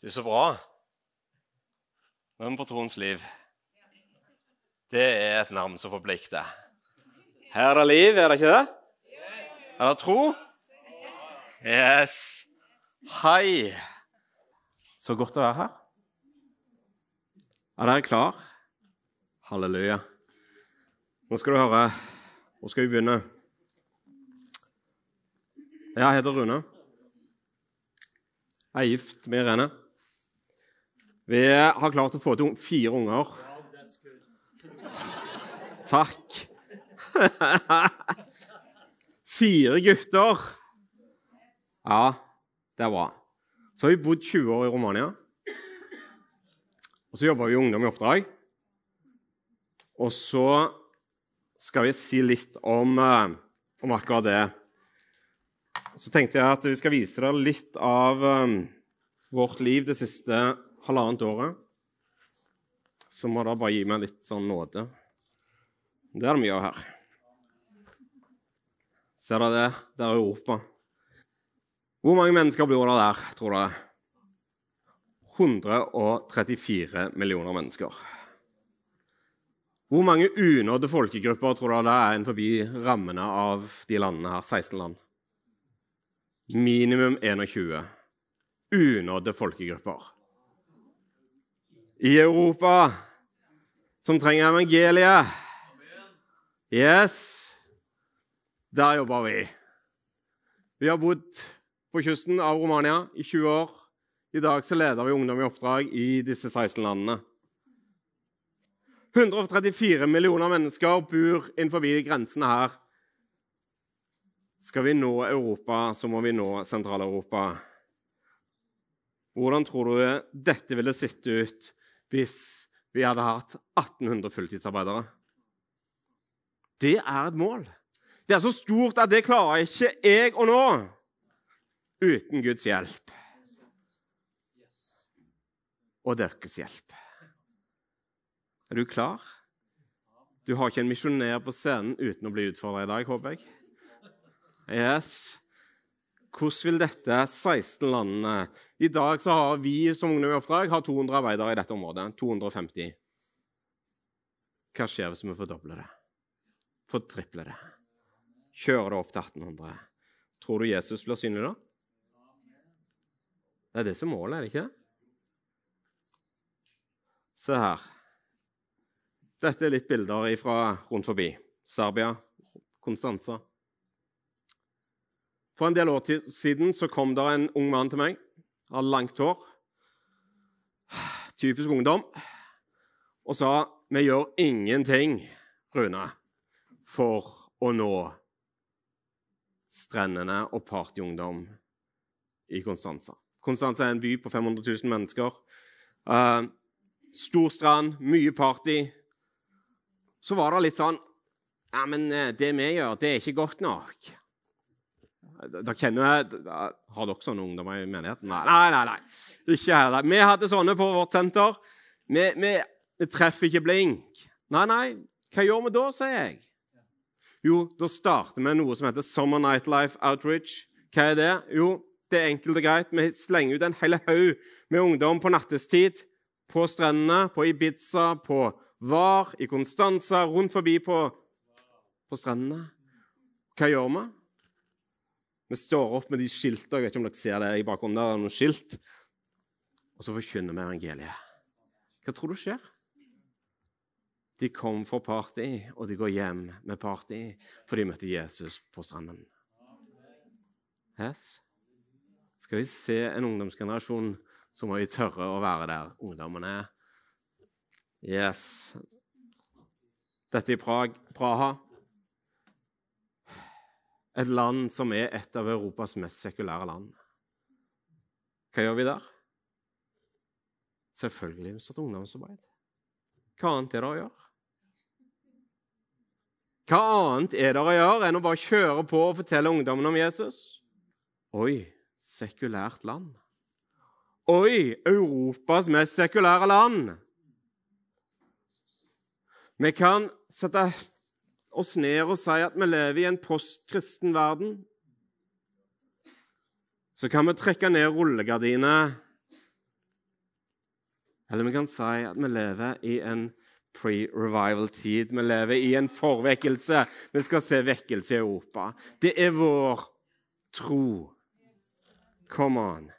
Det er så bra. Hvem på troens liv. Det er et navn som forplikter. Her er det liv, er det ikke det? Er det tro? Yes. Hei. Så godt å være her. Er dere klar? Halleluja. Nå skal du høre. Hvor skal vi begynne? Jeg heter Rune. Jeg er gift med Irene. Vi har klart å få til fire unger. Takk. Fire gutter. Ja, det er bra. Så har vi bodd 20 år i Romania. Og så jobber vi i Ungdom i oppdrag. Og så skal vi si litt om, eh, om akkurat det. Så tenkte jeg at vi skal vise dere litt av um, vårt liv det siste halvannet året. Så må dere bare gi meg litt sånn nåde. Det er det mye av her. Ser dere det? Det er Europa. Hvor mange mennesker bor det der, tror dere? 134 millioner mennesker. Hvor mange unådde folkegrupper tror dere det er innenfor rammene av de landene her? 16 land. Minimum 21 unådde folkegrupper. I Europa som trenger evangeliet. Yes, der jobber vi. Vi har bodd på kysten av Romania i 20 år. I dag så leder vi ungdom i oppdrag i disse 16 landene. 134 millioner mennesker bor innenfor grensene her skal vi nå Europa, så må vi nå Sentral-Europa. Hvordan tror du dette ville sett ut hvis vi hadde hatt 1800 fulltidsarbeidere? Det er et mål. Det er så stort at det klarer ikke jeg å nå uten Guds hjelp. Og deres hjelp. Er du klar? Du har ikke en misjonær på scenen uten å bli utfordra i dag, håper jeg. Yes. Hvordan vil dette 16 landene I dag så har vi som Ungdom i oppdrag har 200 arbeidere i dette området. 250. Hva skjer hvis vi fordobler det? Fortripler det? Kjører det opp til 1800? Tror du Jesus blir synlig da? Det er det som er målet, er det ikke det? Se her. Dette er litt bilder fra rundt forbi. Serbia, Konstanza. For en del år siden så kom det en ung mann til meg. Hadde langt hår. Typisk ungdom. Og sa vi gjør ingenting, Rune, for å nå strendene og partyungdom i Konstanza. Konstanza er en by på 500 000 mennesker. Uh, stor strand, mye party. Så var det litt sånn Ja, men eh, det vi gjør, det er ikke godt nok. Da kjenner jeg, Har dere sånne ungdommer i menigheten? Nei, nei, nei. nei. Ikke heller. Vi hadde sånne på vårt senter. Vi, vi, vi, treffer ikke blink. Nei, nei. Hva gjør vi da, sier jeg. Jo, da starter vi noe som heter Summer Nightlife Outreach. Hva er det? Jo, det er enkelt og greit. Vi slenger ut en hel haug med ungdom på nattestid. På strendene, på Ibiza, på Var, i Constanza, rundt forbi på, på strendene. Hva gjør vi? Vi står opp med de skiltene. Jeg vet ikke om dere ser det i bakgrunnen. der er noen skilt. Og så forkynner vi evangeliet. Hva tror du skjer? De kom for party, og de går hjem med party, for de møtte Jesus på stranden. Yes. Skal vi se en ungdomsgenerasjon, så må vi tørre å være der ungdommene er. Yes. Dette er Praha. Et land som er et av Europas mest sekulære land. Hva gjør vi der? Selvfølgelig vi satt ungdomsarbeid. Hva annet er det å gjøre? Hva annet er det å gjøre enn å bare kjøre på og fortelle ungdommen om Jesus? Oi, sekulært land. Oi, Europas mest sekulære land. Vi kan sette oss ned og si at vi lever i en postkristen verden, så kan vi trekke ned rullegardinene Eller vi kan si at vi lever i en pre-revival-tid. Vi lever i en forvekkelse. Vi skal se vekkelse i Europa. Det er vår tro. Come on.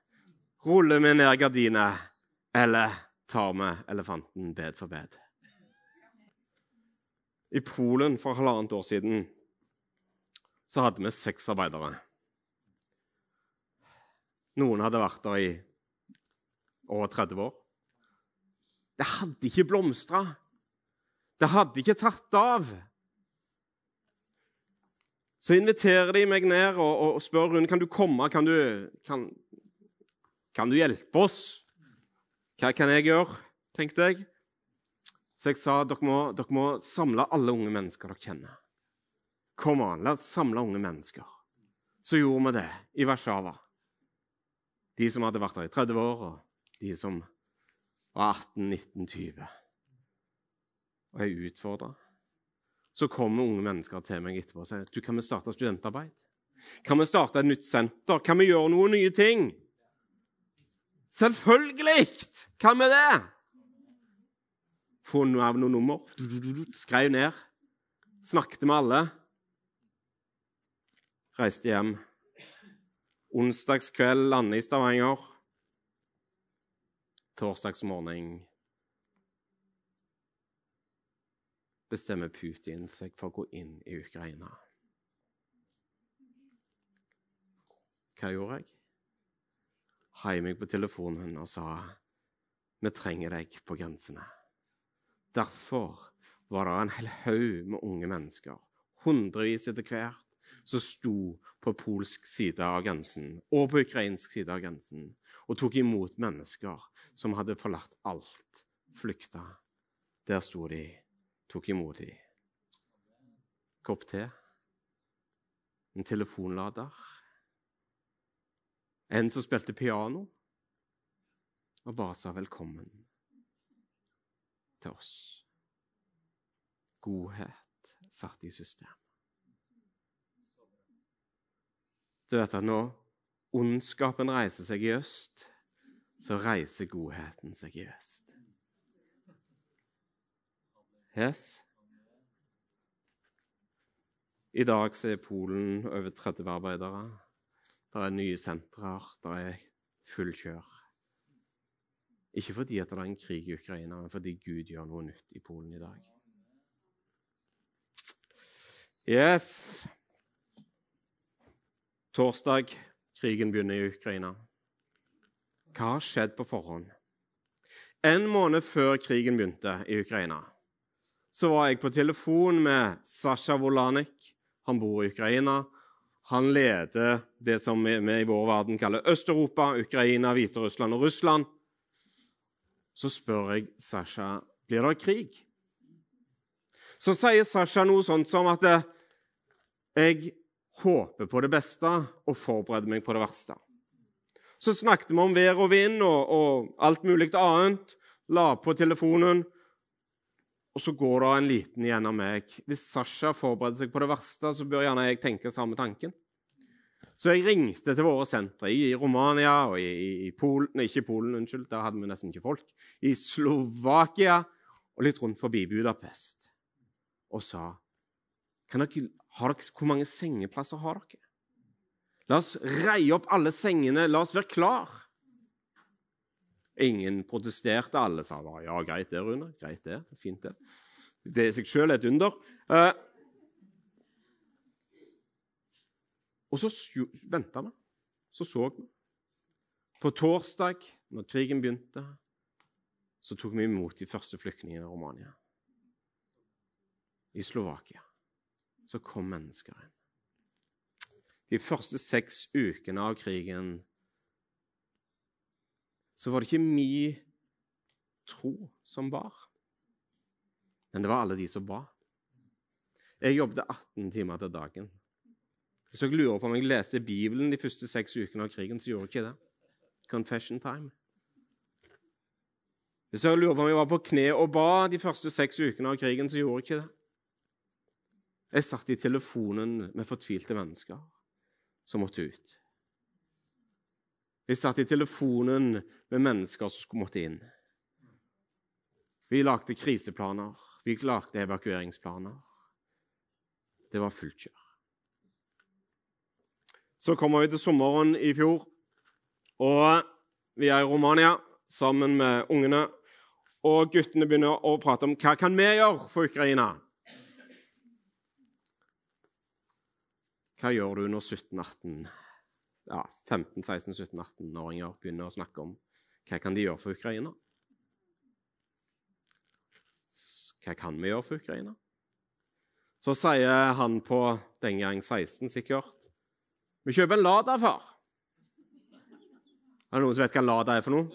Ruller vi ned gardinet, eller tar vi elefanten bed for bed? I Polen for halvannet år siden så hadde vi seks arbeidere. Noen hadde vært der i over 30 år. Det hadde ikke blomstra. Det hadde ikke tatt av. Så inviterer de meg ned og, og spør Rune, kan du komme. Kan du, kan, kan du hjelpe oss? Hva kan jeg gjøre? tenkte jeg. Så jeg sa dere må, dere må samle alle unge mennesker dere kjenner. Kom an, la oss samle unge mennesker. Så gjorde vi det i Warszawa. De som hadde vært der i 30 år, og de som var 18, 19, 20. Og jeg utfordra. Så kommer unge mennesker til meg etterpå og sier du, kan vi starte studentarbeid. Kan vi starte et nytt senter? Kan vi gjøre noen nye ting? Selvfølgelig kan vi det! Få av noe nummer. Skrev ned. Snakket med alle. Reiste hjem. Onsdagskveld lande i Stavanger. Torsdagsmorgen bestemmer Putin seg for å gå inn i Ukraina. Hva gjorde jeg? Heiv meg på telefonen og sa vi trenger deg på grensene. Derfor var det en hel haug med unge mennesker, hundrevis etter hvert, som sto på polsk side av grensen og på ukrainsk side av grensen og tok imot mennesker som hadde forlatt alt, flykta. Der sto de, tok imot dem. Kopp te, en telefonlader, en som spilte piano, og bare sa velkommen til oss. Godhet satt i system. Du vet at når ondskapen reiser seg i øst, så reiser godheten seg i vest. Yes? I dag så er Polen over 30 arbeidere. Det er nye sentre, det er full kjør. Ikke fordi det er en krig i Ukraina, men fordi Gud gjør noe nytt i Polen i dag. Yes. Torsdag krigen begynner i Ukraina. Hva har skjedd på forhånd? En måned før krigen begynte i Ukraina, så var jeg på telefon med Sasha Volanik. Han bor i Ukraina. Han leder det som vi i vår verden kaller Øst-Europa, Ukraina, Hviterussland og Russland så spør jeg Sasha blir det krig. Så sier Sasha noe sånt som at eh, jeg håper på det beste og forbereder meg på det verste. Så snakket vi om vær og vind og, og alt mulig annet. La på telefonen. Og så går det en liten gjennom meg. Hvis Sasha forbereder seg på det verste, så bør gjerne jeg tenke samme tanken. Så jeg ringte til våre sentre i Romania og i, i Polen Nei, ikke Polen, unnskyld, der hadde vi nesten ikke folk. I Slovakia og litt rundt forbi Budapest og sa dere, dere, Hvor mange sengeplasser har dere? La oss reie opp alle sengene. La oss være klar. Ingen protesterte. Alle sa ja, greit det, Rune. Greit det. Fint, det. Det er seg sjøl et under. Uh, Og så venta vi. Så så vi. På torsdag, når krigen begynte, så tok vi imot de første flyktningene i Romania. I Slovakia. Så kom mennesker inn. De første seks ukene av krigen så var det ikke mi tro som bar, men det var alle de som ba. Jeg jobbet 18 timer til dagen hvis dere lurer på om jeg leste Bibelen de første seks ukene av krigen, så gjorde jeg ikke det. Confession time. Hvis dere lurer på om jeg var på kne og ba de første seks ukene av krigen, så gjorde jeg ikke det. Jeg satt i telefonen med fortvilte mennesker som måtte ut. Jeg satt i telefonen med mennesker som skulle måtte inn. Vi lagde kriseplaner. Vi lagde evakueringsplaner. Det var fullt kjør. Så kommer vi til sommeren i fjor, og vi er i Romania sammen med ungene. Og guttene begynner å prate om hva kan vi gjøre for Ukraina. Hva gjør du når 17-18 ja, 15-16-17-18-åringer begynner å snakke om hva kan de gjøre for Ukraina? Hva kan vi gjøre for Ukraina? Så sier han på den gang 16 sikkert Vi kjøper en Lada, far. Er det noen som vet hva Lada er for noe?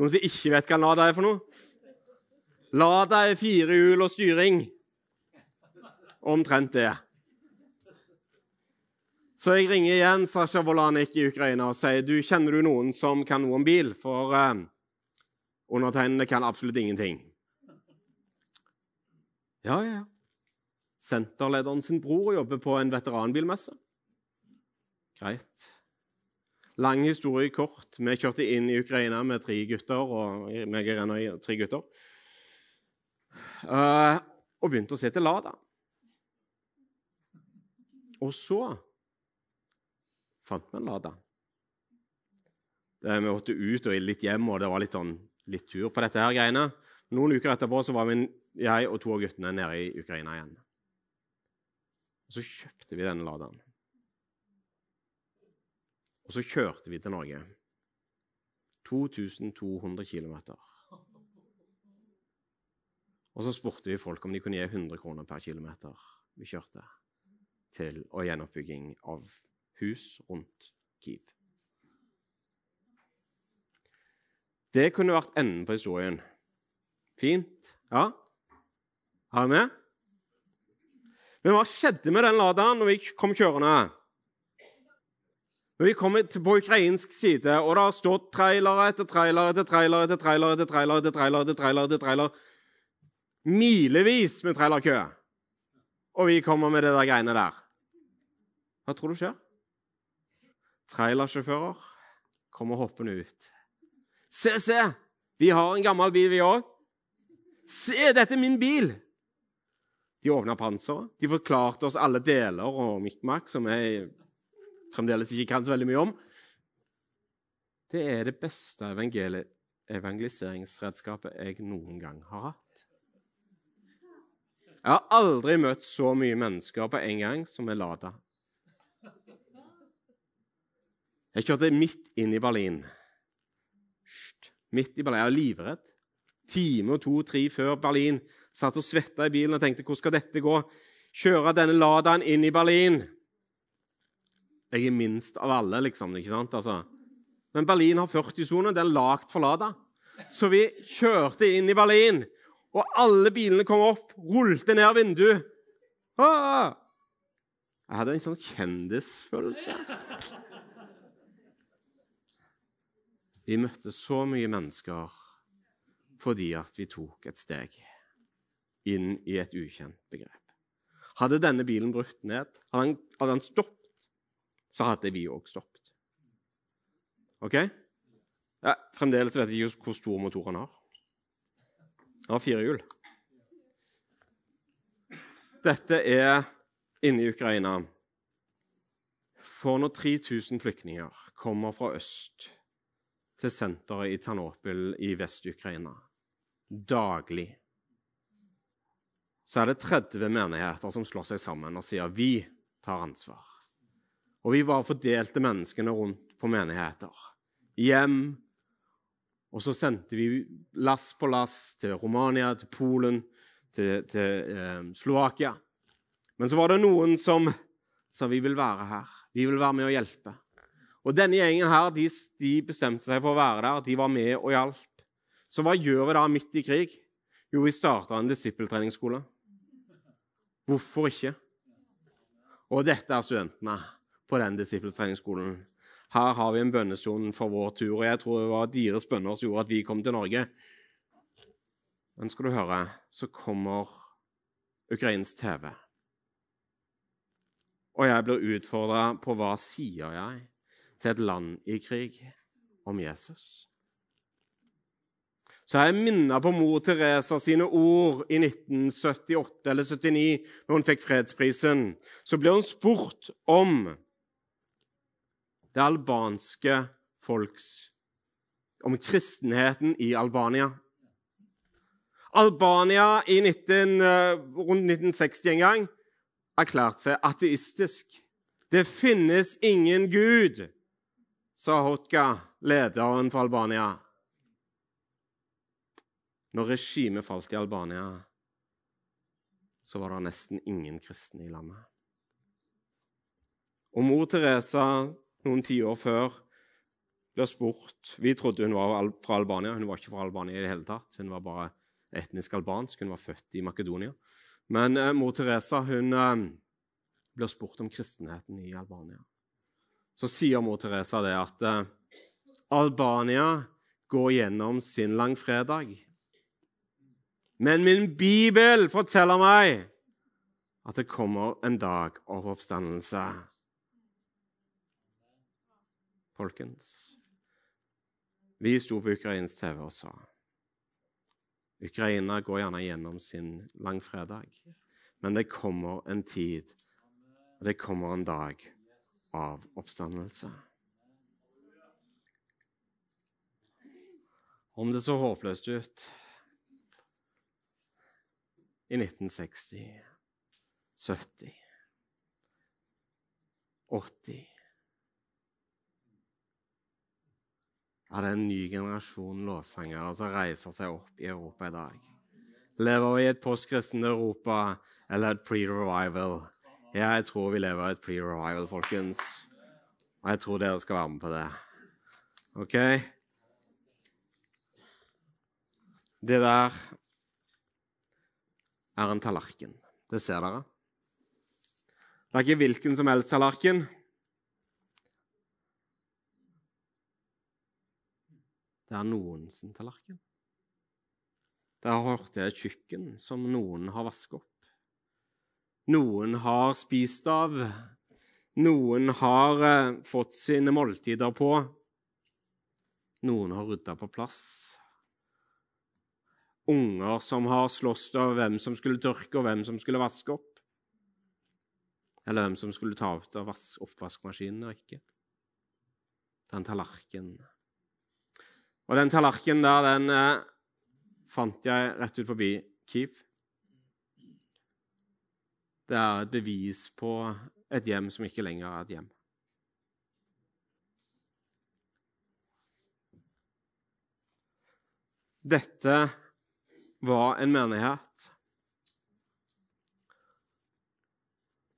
Noen som ikke vet hva Lada er for noe? Lada er fire hjul og styring. Omtrent det. Så jeg ringer igjen Sasha Volanik i Ukraina og sier du, kjenner du noen som kan noe om bil, for eh, undertegnede kan absolutt ingenting. Ja, Ja, ja. Senterlederen sin bror jobber på en veteranbilmesse. Greit. Lang historie kort. Vi kjørte inn i Ukraina med tre gutter. og meg og tre gutter. Uh, og begynte å se til Lada. Og så fant vi en Lada. vi måtte ut og litt hjem, og det var litt, sånn, litt tur på dette her greiene. Noen uker etterpå så var min, jeg og to av guttene nede i Ukraina igjen. Og Så kjøpte vi denne Ladaen. Og så kjørte vi til Norge. 2200 km. Og så spurte vi folk om de kunne gi 100 kroner per kilometer vi kjørte, til og gjenoppbygging av hus rundt Kiev. Det kunne vært enden på historien. Fint. Ja? Er du med? Men hva skjedde med den laderen når vi kom kjørende? Når vi kommer på ukrainsk side, og det har stått trailere etter trailere etter trailere etter trailere etter trailere etter trailer etter trailer etter trailer Milevis med trailerkø. Og vi kommer med det der greiene der. Hva tror du skjer? trailersjåfører kommer hoppende ut. Se, se! Vi har en gammel bil, vi òg. Se, dette er min bil! De åpna panseret. De forklarte oss alle deler og mikk-makk, som jeg fremdeles ikke kan så veldig mye om. Det er det beste evangeliseringsredskapet jeg noen gang har hatt. Jeg har aldri møtt så mye mennesker på en gang som er Lada. Jeg kjørte midt inn i Berlin. Midt i Berlin. Jeg var livredd. Time og to, tre før Berlin. Satt og svetta i bilen og tenkte hvor skal dette gå? Kjøre denne Ladaen inn i Berlin. Jeg er minst av alle, liksom. ikke sant? Altså. Men Berlin har 40-sone. Det er lagt for Lada. Så vi kjørte inn i Berlin, og alle bilene kom opp, rullte ned vinduet. Jeg hadde en sånn kjendisfølelse. Vi møtte så mye mennesker fordi at vi tok et steg inn i et ukjent begrep. Hadde denne bilen brutt ned, hadde han, hadde han stoppet, så hadde vi òg stoppet. OK? Ja, fremdeles vet jeg ikke hvor stor motor han har. Han har fire hjul. Dette er inne i Ukraina. For når 3000 flyktninger kommer fra øst til senteret i Ternopil i Vest-Ukraina. Daglig. Så er det 30 menigheter som slår seg sammen og sier vi tar ansvar. Og vi var fordelte menneskene rundt på menigheter. Hjem. Og så sendte vi lass på lass til Romania, til Polen, til, til eh, Slovakia. Men så var det noen som sa vi vil være her. Vi vil være med å hjelpe. Og Denne gjengen her, de, de, bestemte seg for å være der. De var med og hjalp. Så hva gjør vi da midt i krig? Jo, vi starta en disippeltreningsskole. Hvorfor ikke? Og dette er studentene på den disippeltreningsskolen. Her har vi en bønnestund for vår tur, og jeg tror det var deres bønner som gjorde at vi kom til Norge. Men skal du høre, så kommer ukrainsk TV. Og jeg blir utfordra på hva sier jeg til et land i krig om Jesus. så jeg minnet på mor Teresa sine ord i 1978 eller 79, når hun fikk fredsprisen. Så ble hun spurt om det albanske folks Om kristenheten i Albania. Albania i 19, eh, rundt 1960 en gang erklærte seg ateistisk. Det finnes ingen gud, sa Hotka, lederen for Albania. Når regimet falt i Albania, så var det nesten ingen kristne i landet. Og mor Teresa, noen tiår før, ble spurt Vi trodde hun var fra Albania. Hun var ikke fra Albania i det hele tatt. Hun var bare etnisk albansk. Hun var født i Makedonia. Men eh, mor Teresa hun eh, blir spurt om kristenheten i Albania. Så sier mor Teresa det at eh, Albania går gjennom sin langfredag. Men min bibel forteller meg at det kommer en dag av oppstandelse. Folkens, vi sto på ukrainsk TV og sa Ukraina går gjerne gjennom sin langfredag, men det kommer en tid og det kommer en dag av oppstandelse. Om det så håpløst ut i 1960, 70, 80 Er en ny generasjon låssangere som reiser seg opp i Europa i dag. Lever vi i et postkristent Europa eller et pre-revival? Jeg tror vi lever i et pre-revival, folkens. Og jeg tror dere skal være med på det. OK? Det der er en tallerken. Det ser dere. Det er ikke hvilken som helst tallerken. Det er noens tallerken. Det har hørt et kjøkken som noen har vasket opp. Noen har spist av. Noen har eh, fått sine måltider på. Noen har rydda på plass. Unger som har slåss av hvem som skulle tørke, og hvem som skulle vaske opp. Eller hvem som skulle ta ut av oppvaskmaskinen og ikke. Den tallerkenen. Og den tallerkenen der, den eh, fant jeg rett ut forbi Kiev. Det er et bevis på et hjem som ikke lenger er et hjem. Dette var en menighet.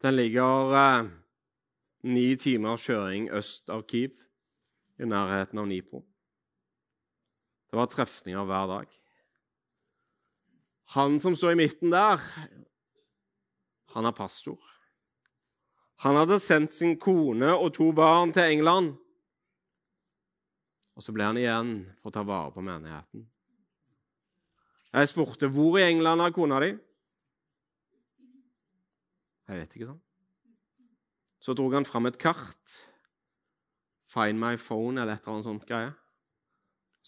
Den ligger eh, ni timers kjøring øst av Kiev, i nærheten av Nipro. Det var trefninger hver dag. Han som står i midten der, han er pastor. Han hadde sendt sin kone og to barn til England. Og så ble han igjen for å ta vare på menigheten. Jeg spurte hvor i England er kona di. Jeg vet ikke, sånn. Så dro han fram et kart. Find my phone eller et eller annet sånt greie.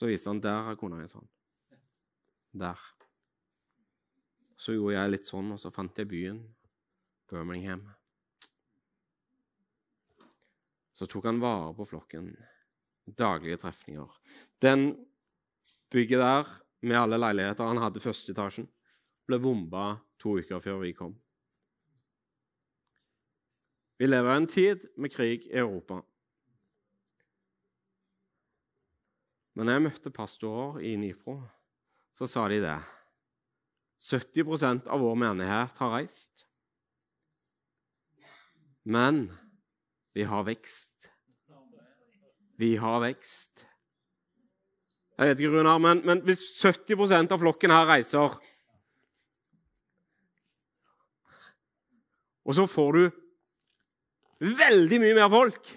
Så viste han der har kona di sånn. Der. Så gjorde jeg litt sånn, og så fant jeg byen. Birmingham. Så tok han vare på flokken. Daglige trefninger. Den bygget der, med alle leiligheter han hadde første etasjen, ble bomba to uker før vi kom. Vi lever i en tid med krig i Europa. Men når jeg møtte pastorer i Nipro, så sa de det. 70% av vår menighet har reist. Men vi har vekst. Vi har vekst. Jeg vet ikke, Runar, men, men hvis 70% av flokken her reiser Og så får du veldig mye mer folk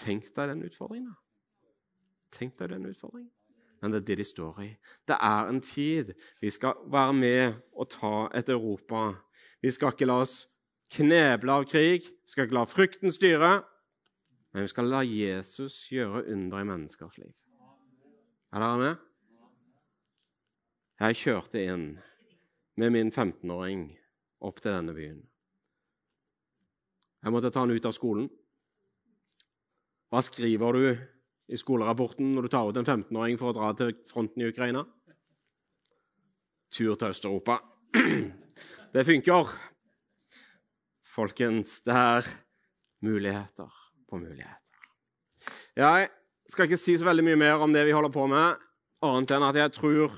Tenk deg den utfordringen. Tenk deg den utfordringen. Men det er det de står i. Det er en tid vi skal være med og ta et Europa. Vi skal ikke la oss kneble av krig, vi skal ikke la frykten styre, men vi skal la Jesus gjøre under i menneskers liv. Er dere med? Jeg kjørte inn med min 15-åring opp til denne byen. Jeg måtte ta han ut av skolen. Hva skriver du i skolerapporten når du tar ut en 15-åring for å dra til fronten i Ukraina? Tur til Øst-Europa. Det funker. Folkens, det er muligheter på muligheter. Jeg skal ikke si så veldig mye mer om det vi holder på med, annet enn at jeg tror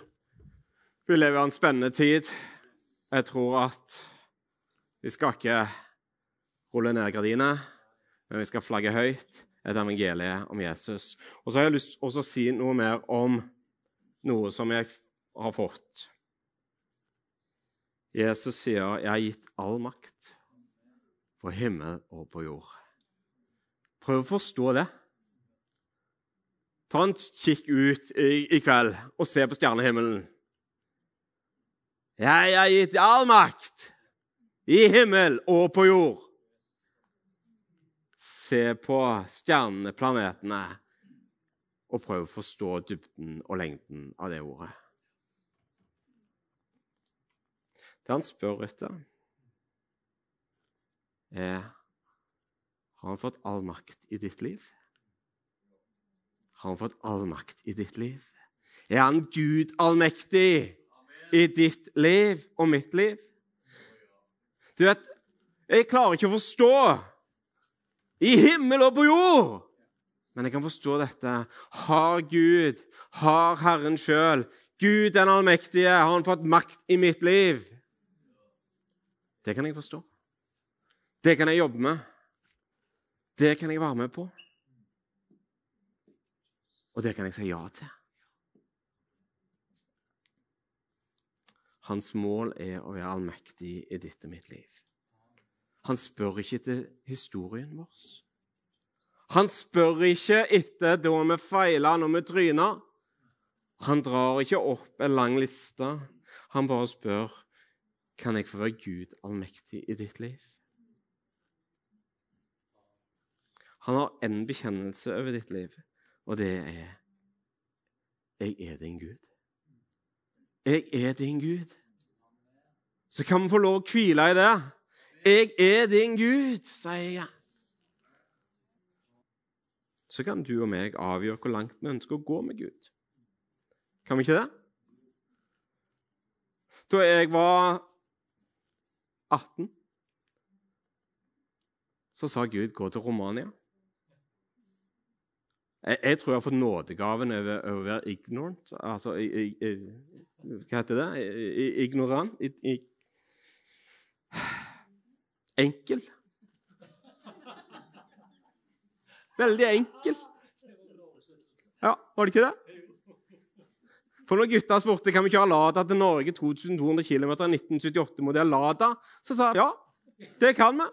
vi lever i en spennende tid. Jeg tror at vi skal ikke rulle ned gardinene, men vi skal flagge høyt et evangelie om Jesus. Og så har jeg lyst til å si noe mer om noe som jeg har fått. Jesus sier, 'Jeg har gitt all makt på himmel og på jord'. Prøv å forstå det. Ta en kikk ut i, i kveld og se på stjernehimmelen. Jeg har gitt all makt i himmel og på jord se på stjernene, planetene, og prøve å forstå dybden og lengden av det ordet. Det han spør etter, er Har han fått all makt i ditt liv? Har han fått all makt i ditt liv? Er han Gud allmektig i ditt liv og mitt liv? Du vet, jeg klarer ikke å forstå i himmel og på jord. Men jeg kan forstå dette. Har Gud, har Herren sjøl, Gud den allmektige, har han fått makt i mitt liv? Det kan jeg forstå. Det kan jeg jobbe med. Det kan jeg være med på. Og det kan jeg si ja til. Hans mål er å være allmektig i ditt og mitt liv. Han spør ikke etter historien vår. Han spør ikke etter da vi feila, når vi tryna. Han drar ikke opp en lang liste. Han bare spør kan jeg få være Gud allmektig i ditt liv. Han har en bekjennelse over ditt liv, og det er Jeg er din Gud. Jeg er din Gud. Så kan vi få lov å hvile i det. 'Jeg er din Gud', sier jeg. Så kan du og meg avgjøre hvor langt vi ønsker å gå med Gud. Kan vi ikke det? Da jeg var 18, så sa Gud 'gå til Romania'. Jeg, jeg tror jeg har fått nådegaven over å være ignorant. Altså i, i, Hva heter det? Ignorant? I, enkel. Veldig enkel. Ja, var det ikke det? For når gutta spurte kan vi kjøre Lada til Norge 2200 km 1978-modell Lada, så sa jeg ja, det kan vi.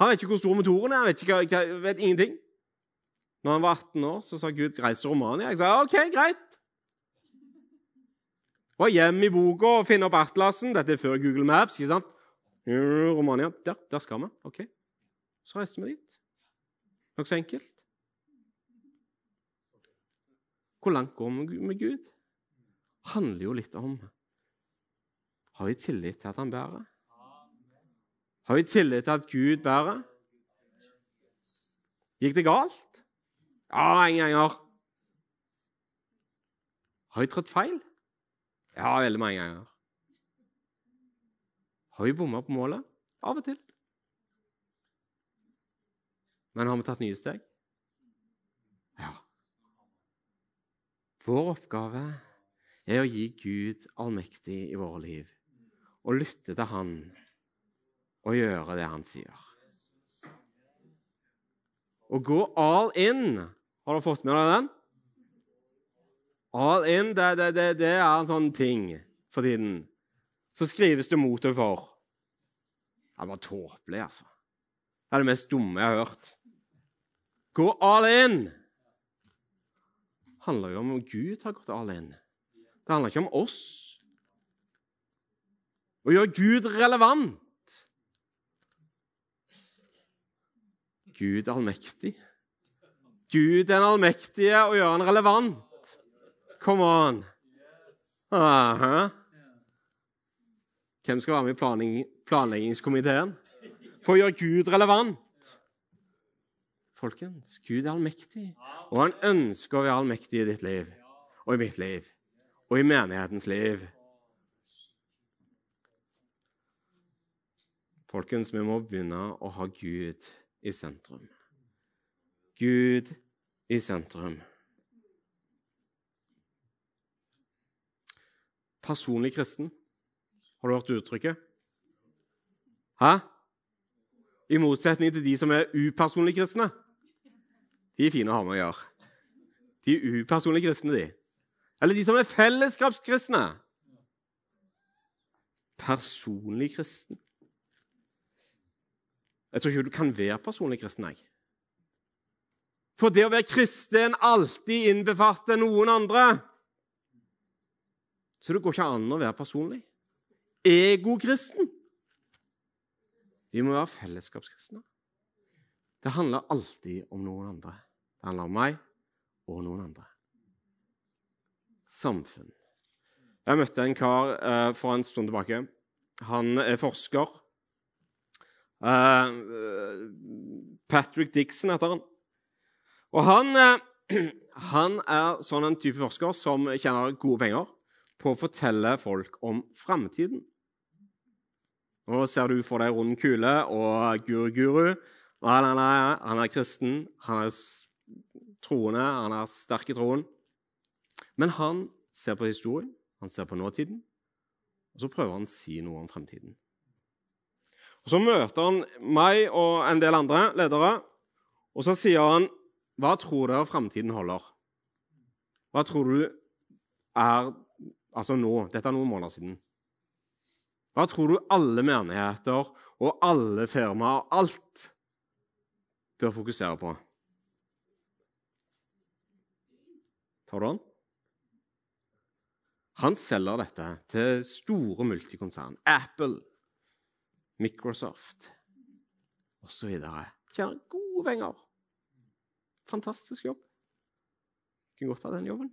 Han vet ikke hvor stor motoren er, han vet, ikke, vet ingenting. Når han var 18 år, så sa Gud 'reis til Romania'. Jeg sa OK, greit. Var hjemme i boka og finne opp atlasen. Dette er før Google Maps. ikke sant? Romania. Der, der skal vi. Ok. Så reiste vi dit. Nokså enkelt. Hvor langt går vi med Gud? handler jo litt om Har vi tillit til at han bærer? Har vi tillit til at Gud bærer? Gikk det galt? Ja, en ganger. Har vi trådt feil? Ja, veldig mange ganger. Har vi bomma på målet? Av og til. Men har vi tatt nye steg? Ja. Vår oppgave er å gi Gud allmektig i våre liv og lytte til Han og gjøre det Han sier. Å gå all in Har du fått med deg den? All in, det, det, det, det er en sånn ting for tiden så skrives det mot og for. Det var tåpelig, altså. Det er det mest dumme jeg har hørt. Gå all in! Det handler jo om at Gud har gått all in. Det handler ikke om oss. Å gjøre Gud relevant. Gud er allmektig. Gud er den allmektige, og gjøre han relevant. Come on. Aha. Hvem skal være med i planlegging, planleggingskomiteen for å gjøre Gud relevant? Folkens, Gud er allmektig, og han ønsker å være allmektig i ditt liv og i mitt liv og i menighetens liv. Folkens, vi må begynne å ha Gud i sentrum. Gud i sentrum. Personlig kristen. Har du hørt uttrykket? Hæ? I motsetning til de som er upersonlig kristne. De er fine å ha med å gjøre. De er upersonlig kristne, de. Eller de som er fellesskapskristne. Personlig kristen. Jeg tror ikke du kan være personlig kristen, jeg. For det å være kristen alltid innbefatter noen andre. Så det går ikke an å være personlig. Egokristen. Vi må være fellesskapskristne. Det handler alltid om noen andre. Det handler om meg og noen andre. Samfunn. Jeg møtte en kar eh, for en stund tilbake. Han er forsker. Eh, Patrick Dixon heter han. Og han, eh, han er sånn en type forsker som tjener gode penger på å fortelle folk om framtiden. Nå ser du for deg rund kule og guru-guru. Nei, nei, nei, han er kristen, han er troende, han er sterk i troen. Men han ser på historien, han ser på nåtiden, og så prøver han å si noe om fremtiden. Og Så møter han meg og en del andre ledere, og så sier han hva tror dere fremtiden holder? Hva tror du er Altså nå. Dette er noen måneder siden. Hva tror du alle menigheter og alle firmaer, alt, bør fokusere på? Tar du den? Han selger dette til store multikonsern. Apple, Microsoft osv. Tjener gode penger. Fantastisk jobb. Kunne godt ha den jobben.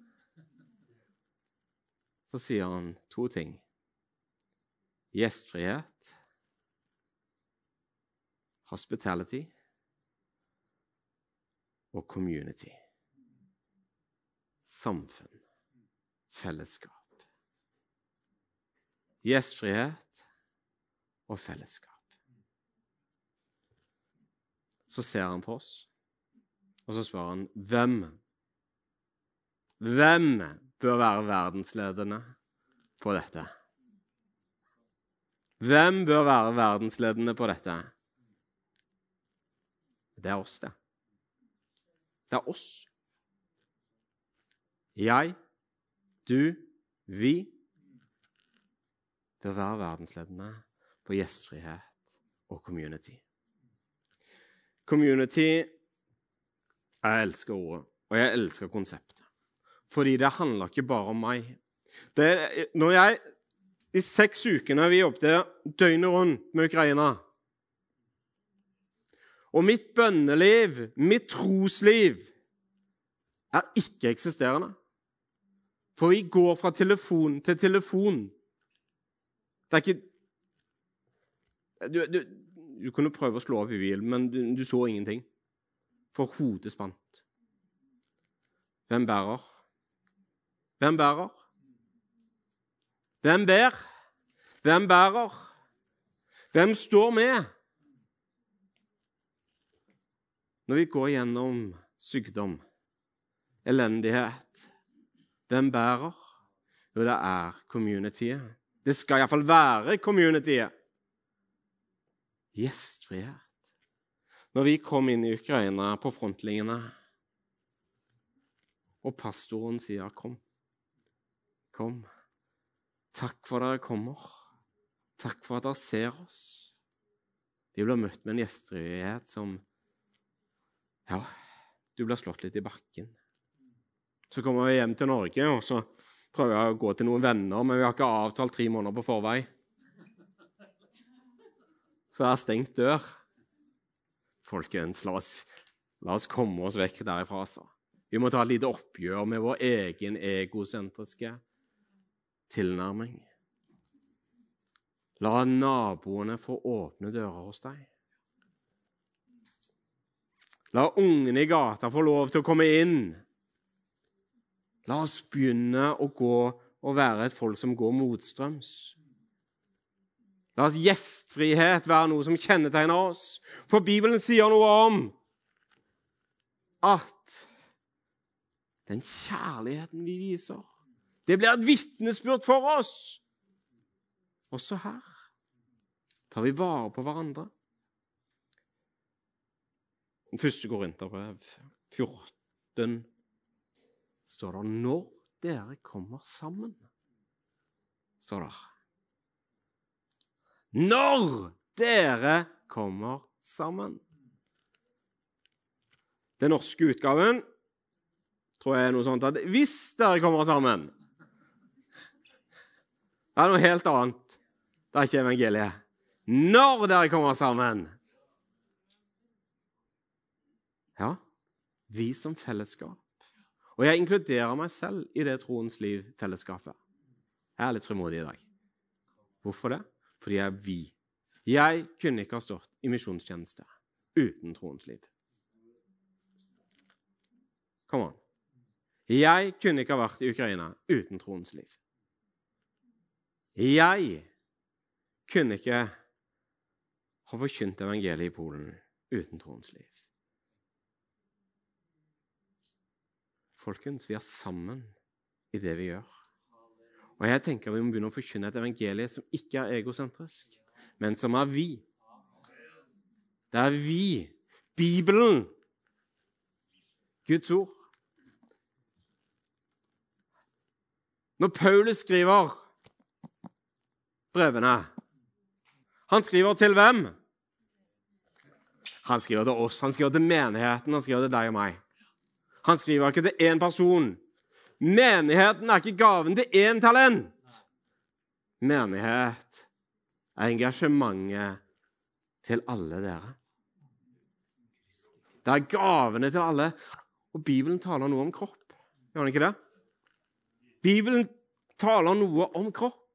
Så sier han to ting. Gjestfrihet, hospitality og community. Samfunn, fellesskap. Gjestfrihet og fellesskap. Så ser han på oss, og så spør han hvem Hvem bør være verdensledende på dette? Hvem bør være verdensledende på dette? Det er oss, det. Det er oss. Jeg, du, vi bør være verdensledende på gjestfrihet og community. Community Jeg elsker ordet, og jeg elsker konseptet. Fordi det handler ikke bare om meg. Det, når jeg, De seks ukene vi jobbet døgnet rundt med Ukraina Og mitt bønneliv, mitt trosliv, er ikke-eksisterende. For vi går fra telefon til telefon. Det er ikke du, du, du kunne prøve å slå opp i bilen, men du, du så ingenting. For hodet spant. Hvem bærer? Hvem bærer? Hvem ber? Hvem bærer? Hvem står med? Når vi går gjennom sykdom, elendighet, hvem bærer? Jo, det er communityet. Det skal iallfall være communityet. Gjestfrihet. Når vi kom inn i Ukraina på frontlinjene, og pastoren sier 'kom', kom. Takk for at dere kommer. Takk for at dere ser oss. Vi blir møtt med en gjestfrihet som Ja, du blir slått litt i bakken. Så kommer vi hjem til Norge, og så prøver jeg å gå til noen venner, men vi har ikke avtalt tre måneder på forvei. Så jeg har stengt dør. Folkens, la oss, la oss komme oss vekk derifra. altså. Vi må ta et lite oppgjør med vår egen egosentriske tilnærming. La naboene få åpne dører hos deg. La ungene i gata få lov til å komme inn. La oss begynne å gå og være et folk som går motstrøms. La oss gjestfrihet være noe som kjennetegner oss. For Bibelen sier noe om at den kjærligheten vi viser, det blir et vitnesbyrd for oss. Også her tar vi vare på hverandre. Den første Korinterbrev 14 står det 'når dere kommer sammen'. står det. Når dere kommer sammen. Den norske utgaven tror jeg er noe sånt at 'hvis dere kommer sammen'. Det er noe helt annet. Det er ikke evangeliet. Når dere kommer sammen. Ja, vi som fellesskap. Og jeg inkluderer meg selv i det troens liv-fellesskapet. Jeg er litt frimodig i dag. Hvorfor det? Fordi jeg er vi. Jeg kunne ikke ha stått i misjonstjeneste uten troens liv. Kom an. Jeg kunne ikke ha vært i Ukraina uten troens liv. Jeg kunne ikke ha forkynt evangeliet i Polen uten troens liv. Folkens, vi er sammen i det vi gjør. Og jeg tenker Vi må begynne å forkynne et evangelie som ikke er egosentrisk, men som er vi. Det er vi. Bibelen. Guds ord. Når Paulus skriver brevene Han skriver til hvem? Han skriver til oss, han skriver til menigheten, han skriver til deg og meg. Han skriver ikke til én person. Menigheten er ikke gaven til én talent. Menighet er engasjementet til alle dere. Det er gavene til alle. Og Bibelen taler noe om kropp. Gjør den ikke det? Bibelen taler noe om kropp.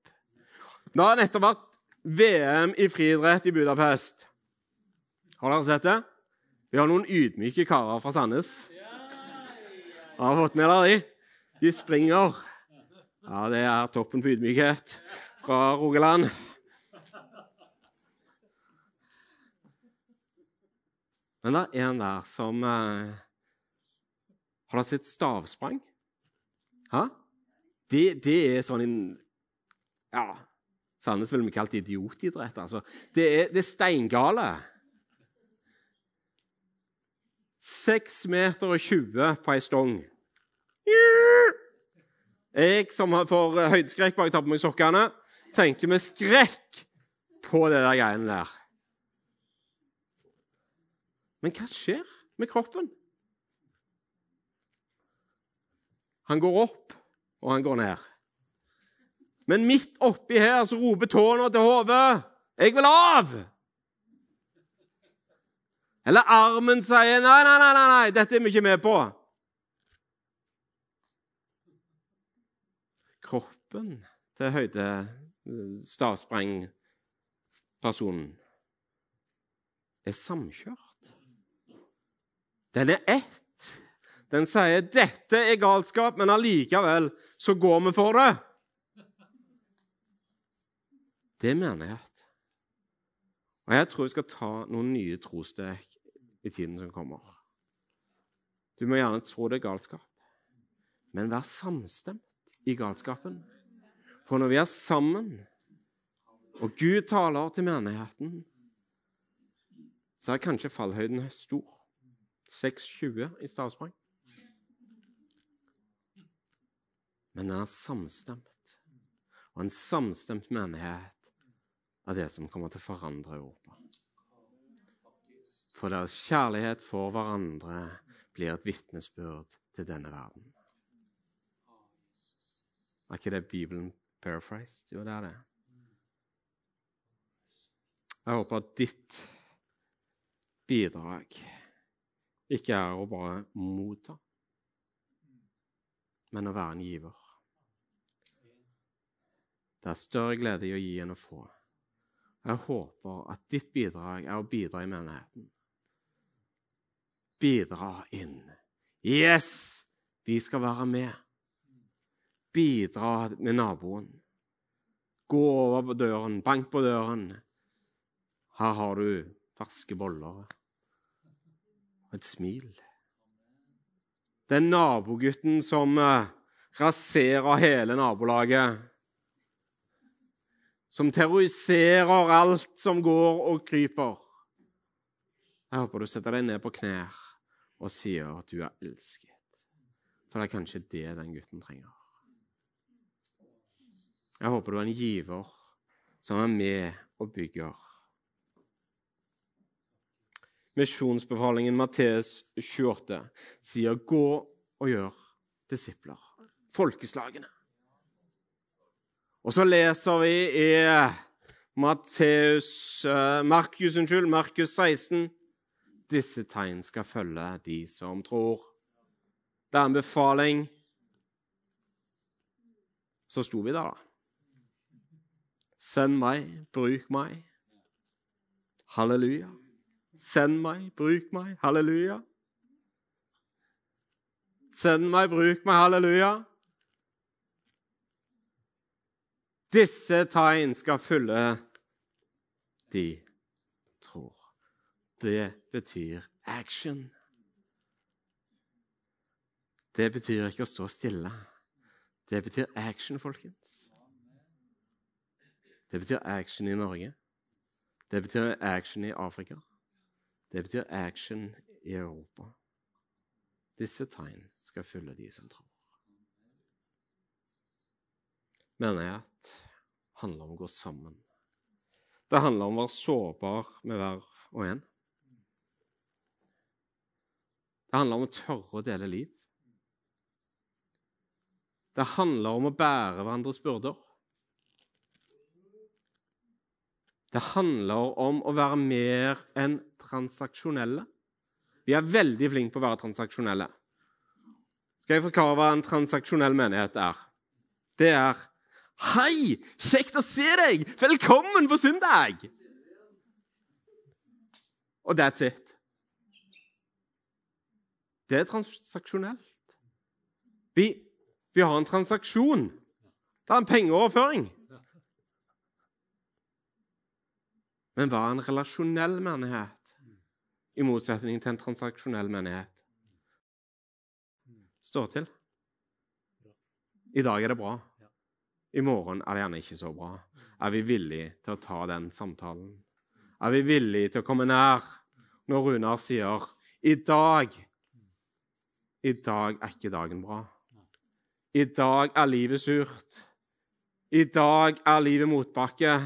Det har nettopp vært VM i friidrett i Budapest. Har dere sett det? Vi har noen ydmyke karer fra Sandnes. Har dere fått med dere de. De springer. Ja, det er toppen på ydmykhet fra Rogaland. Men det er en der som eh, Har dere sett stavsprang? Hæ? Det, det er sånn en Ja, Sandnes ville vi kalt idiotidrett. altså. Det er, det er steingale. 6 meter og 20 på ei stong. Jeg som får høydeskrekk bare jeg tar på meg sokkene, tenker med skrekk på det der greiene der. Men hva skjer med kroppen? Han går opp, og han går ned. Men midt oppi her så roper tårna til hodet 'Jeg vil av!' Eller armen sier nei, nei, nei, nei, nei, dette er vi ikke med på. Kroppen til høyde stavsprengpersonen er samkjørt. Den er ett. Den sier 'dette er galskap', men allikevel så går vi for det. Det er menighet. Og jeg tror vi skal ta noen nye trosteg i tiden som kommer. Du må gjerne tro det er galskap, men vær samstemt i galskapen. For når vi er sammen, og Gud taler til menigheten, så er kanskje fallhøyden stor. 6,20 i stavsprang. Men den er samstemt. Og en samstemt menighet er det som kommer til å forandre Europa. For deres kjærlighet for hverandre blir et vitnesbyrd til denne verden. Er ikke det Bibelen paraphrased? Jo, det er det. Jeg håper at ditt bidrag ikke er å bare motta, men å være en giver. Det er større glede i å gi enn å få. Jeg håper at ditt bidrag er å bidra i menigheten. Bidra inn. Yes! Vi skal være med. Bidra med naboen. Gå over på døren, bank på døren. Her har du ferske boller og et smil. Den nabogutten som eh, raserer hele nabolaget. Som terroriserer alt som går og kryper. Jeg håper du setter deg ned på knær og sier at du er elsket. For det er kanskje det den gutten trenger. Jeg håper du er en giver som er med og bygger. Misjonsbefalingen Matteus 28 sier 'gå og gjør disipler'. Folkeslagene. Og så leser vi i Matteus, Markus, unnskyld, Markus 16 disse tegn skal følge de som tror. Det er en befaling. Så sto vi der, da. Send meg, bruk meg. Halleluja. Send meg, bruk meg. Halleluja. Send meg, bruk meg. Halleluja. Disse tegn skal følge de tror. Det betyr action. Det betyr ikke å stå stille. Det betyr action, folkens. Det betyr action i Norge. Det betyr action i Afrika. Det betyr action i Europa. Disse tegn skal følge de som tror. Menighet handler om å gå sammen. Det handler om å være sårbar med hver og en. Det handler om å tørre å dele liv. Det handler om å bære hverandres byrder. Det handler om å være mer enn transaksjonelle. Vi er veldig flinke på å være transaksjonelle. Skal jeg forklare hva en transaksjonell menighet er? Det er Hei! Kjekt å se deg! Velkommen på søndag! Og that's it. Det er transaksjonelt. Vi, vi har en transaksjon. Det er en pengeoverføring. Men hva er en relasjonell menighet, i motsetning til en transaksjonell menighet? Står til. I dag er det bra. I morgen er det gjerne ikke så bra. Er vi villige til å ta den samtalen? Er vi villige til å komme nær når Runar sier i dag I dag er ikke dagen bra. I dag er livet surt. I dag er livet motbakke.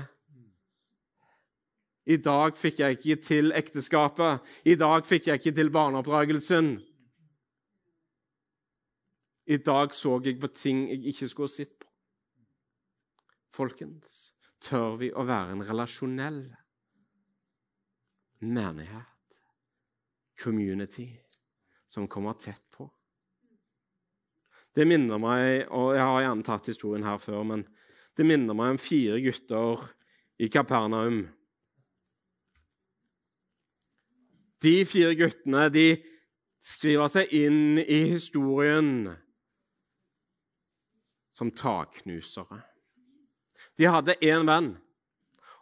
I dag fikk jeg ikke til ekteskapet. I dag fikk jeg ikke til barneoppdragelsen. I dag så jeg på ting jeg ikke skulle sett på. Folkens, tør vi å være en relasjonell menighet, community, som kommer tett på? Det minner meg, og Jeg har gjerne tatt historien her før, men det minner meg om fire gutter i Kapernaum. De fire guttene de skriver seg inn i historien som takknusere. De hadde én venn.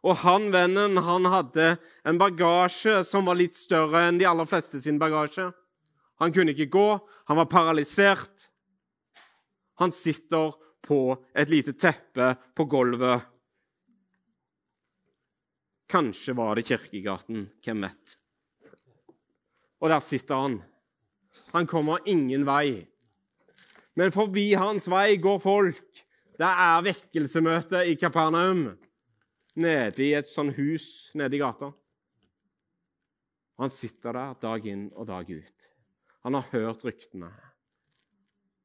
Og han vennen han hadde en bagasje som var litt større enn de aller fleste sin bagasje. Han kunne ikke gå, han var paralysert. Han sitter på et lite teppe på gulvet. Kanskje var det Kirkegaten, hvem vet. Og der sitter han. Han kommer ingen vei. Men forbi hans vei går folk. Det er vekkelsemøte i Kapernaum, nede i et sånn hus nede i gata. Han sitter der dag inn og dag ut. Han har hørt ryktene,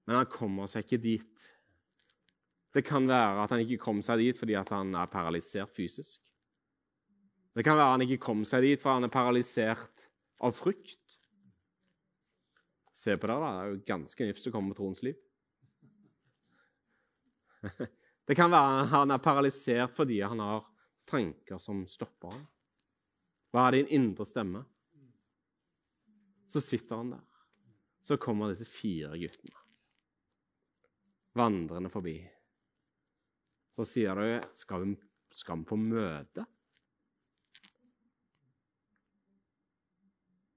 men han kommer seg ikke dit. Det kan være at han ikke kom seg dit fordi han er paralysert fysisk. Det kan være han ikke kom seg dit fordi han er paralysert av frykt. Se på det, da. Det er jo ganske nifst å komme på troens liv. Det kan være han er paralysert fordi han har tanker som stopper ham. Hva er din indre stemme? Så sitter han der. Så kommer disse fire guttene vandrende forbi. Så sier du skal vi, skal vi på møte?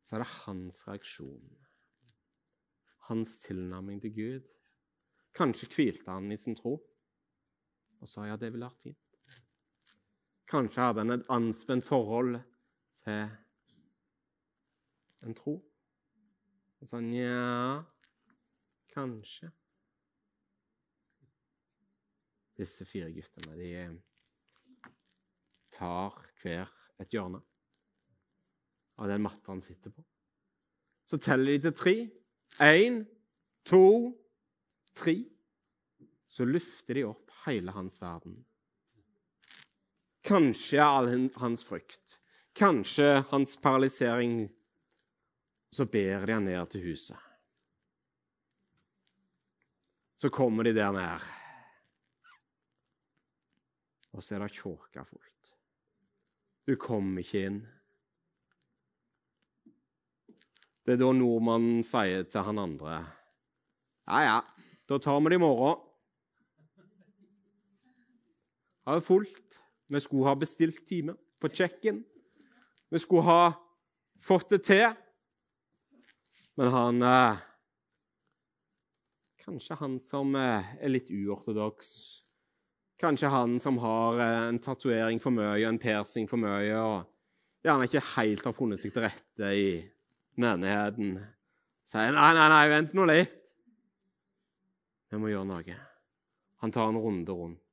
Så er det hans reaksjon, hans tilnærming til Gud. Kanskje hvilte han i sin tro og sa ja, det ville vært fint. Kanskje hadde han et anspent forhold til en tro. Og sa nja, kanskje. Disse fire guttene de tar hver et hjørne av den matta han sitter på. Så teller de til tre. Én, to, tre. Så løfter de opp hele hans verden. Kanskje all hans frykt, kanskje hans paralysering. Så ber de han ned til huset. Så kommer de der ned, og så er det tjåka fullt. Du kommer ikke inn. Det er da nordmannen sier til han andre Ja, ja, da tar vi det i morgen. Det fulgt. Vi skulle ha bestilt time på check-in. Vi skulle ha fått det til. Men han eh, Kanskje han som eh, er litt uortodoks. Kanskje han som har eh, en tatovering for mye, en piercing for mye, og gjerne ikke helt har funnet seg til rette i menigheten. Sier nei, nei, nei, vent nå litt. Vi må gjøre noe. Han tar en runde rundt.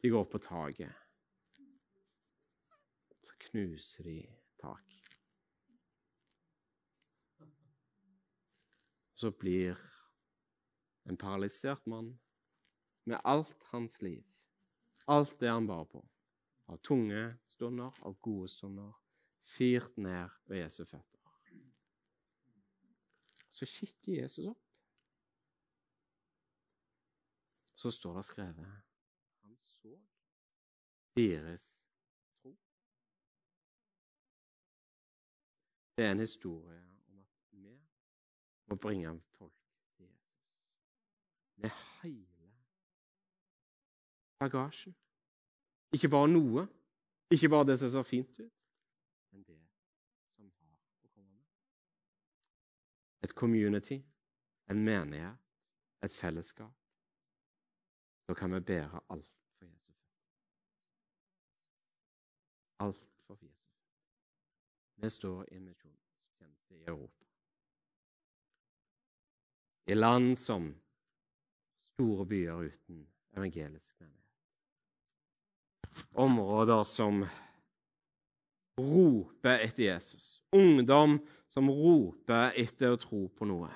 De går opp på taket. Så knuser de tak. Så blir en paralysert mann med alt hans liv, alt det han bar på, av tunge stunder, av gode stunder, firt ned ved Jesu føtter. Så kikker Jesus opp. Så står det skrevet deres tro. Det er en historie om at vi må bringe folk til Jesus med hele bagasjen. Ikke bare noe, ikke bare det som ser fint ut, men det som har å komme med. Et community, en menighet, et fellesskap. Da kan vi bære alt for Jesus. Alt for Jesus. Vi står i en misjonstjeneste i Europa. I land som store byer uten evangelisk menighet. Områder som roper etter Jesus. Ungdom som roper etter å tro på noe.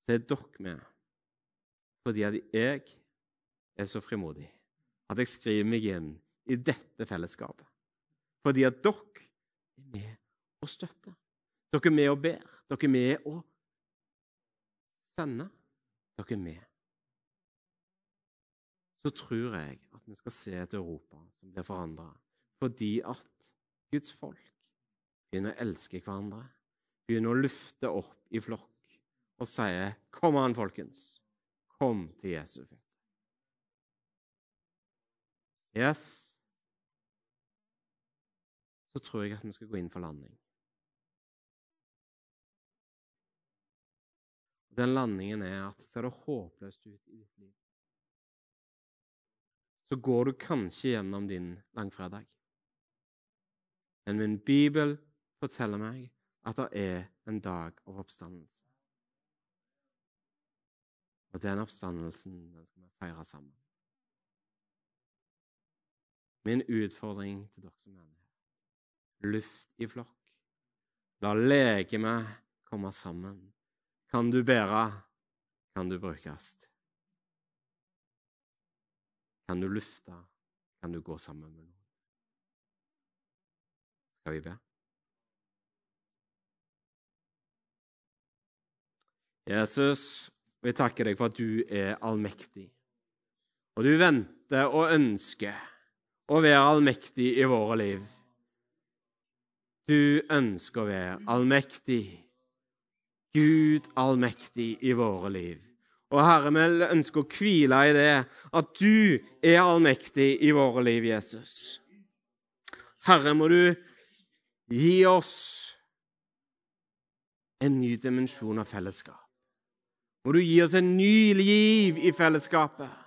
Så er dere med fordi at jeg er så frimodig at jeg skriver meg inn i dette fellesskapet. Fordi at dere er med og støtter. Dere er med og ber. Dere er med og sender. Dere er med. Så tror jeg at vi skal se et Europa som blir forandra, fordi at Guds folk begynner å elske hverandre, begynner å lufte opp i flokk og sier 'Kom an, folkens. Kom til Jesu føtter'. Yes. Så tror jeg at vi skal gå inn for landing. Den landingen er at ser det håpløst ut i ditt liv, så går du kanskje gjennom din langfredag. Men min bibel forteller meg at det er en dag av oppstandelse. Og den oppstandelsen den skal vi feire sammen. Min utfordring til dere som er med. luft i flokk. La legemet komme sammen. Kan du bære, kan du brukes. Kan du lufte, kan du gå sammen med noen. Skal vi be? Jesus, vi takker deg for at du er allmektig. Og du venter og ønsker å være allmektig i våre liv. Du ønsker å være allmektig, Gud allmektig i våre liv. Og Herre, vi ønsker å hvile i det, at du er allmektig i våre liv, Jesus. Herre, må du gi oss en ny dimensjon av fellesskap. Må du gi oss en ny liv i fellesskapet.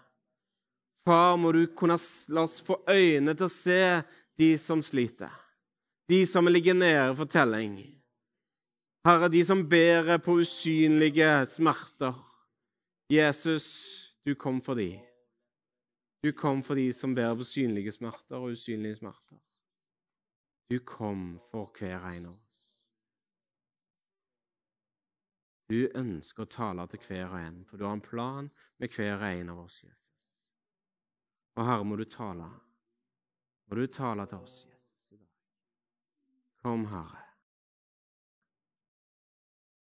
Far, må du kunne la oss få øyne til å se de som sliter, de som ligger nede for telling. Herre, de som bærer på usynlige smerter. Jesus, du kom for de. Du kom for de som bærer på synlige smerter og usynlige smerter. Du kom for hver en av oss. Du ønsker å tale til hver og en, for du har en plan med hver og en av oss, Jesus. Og Herre, må du tale. Må du tale til oss, Jesus. Kom, Herre.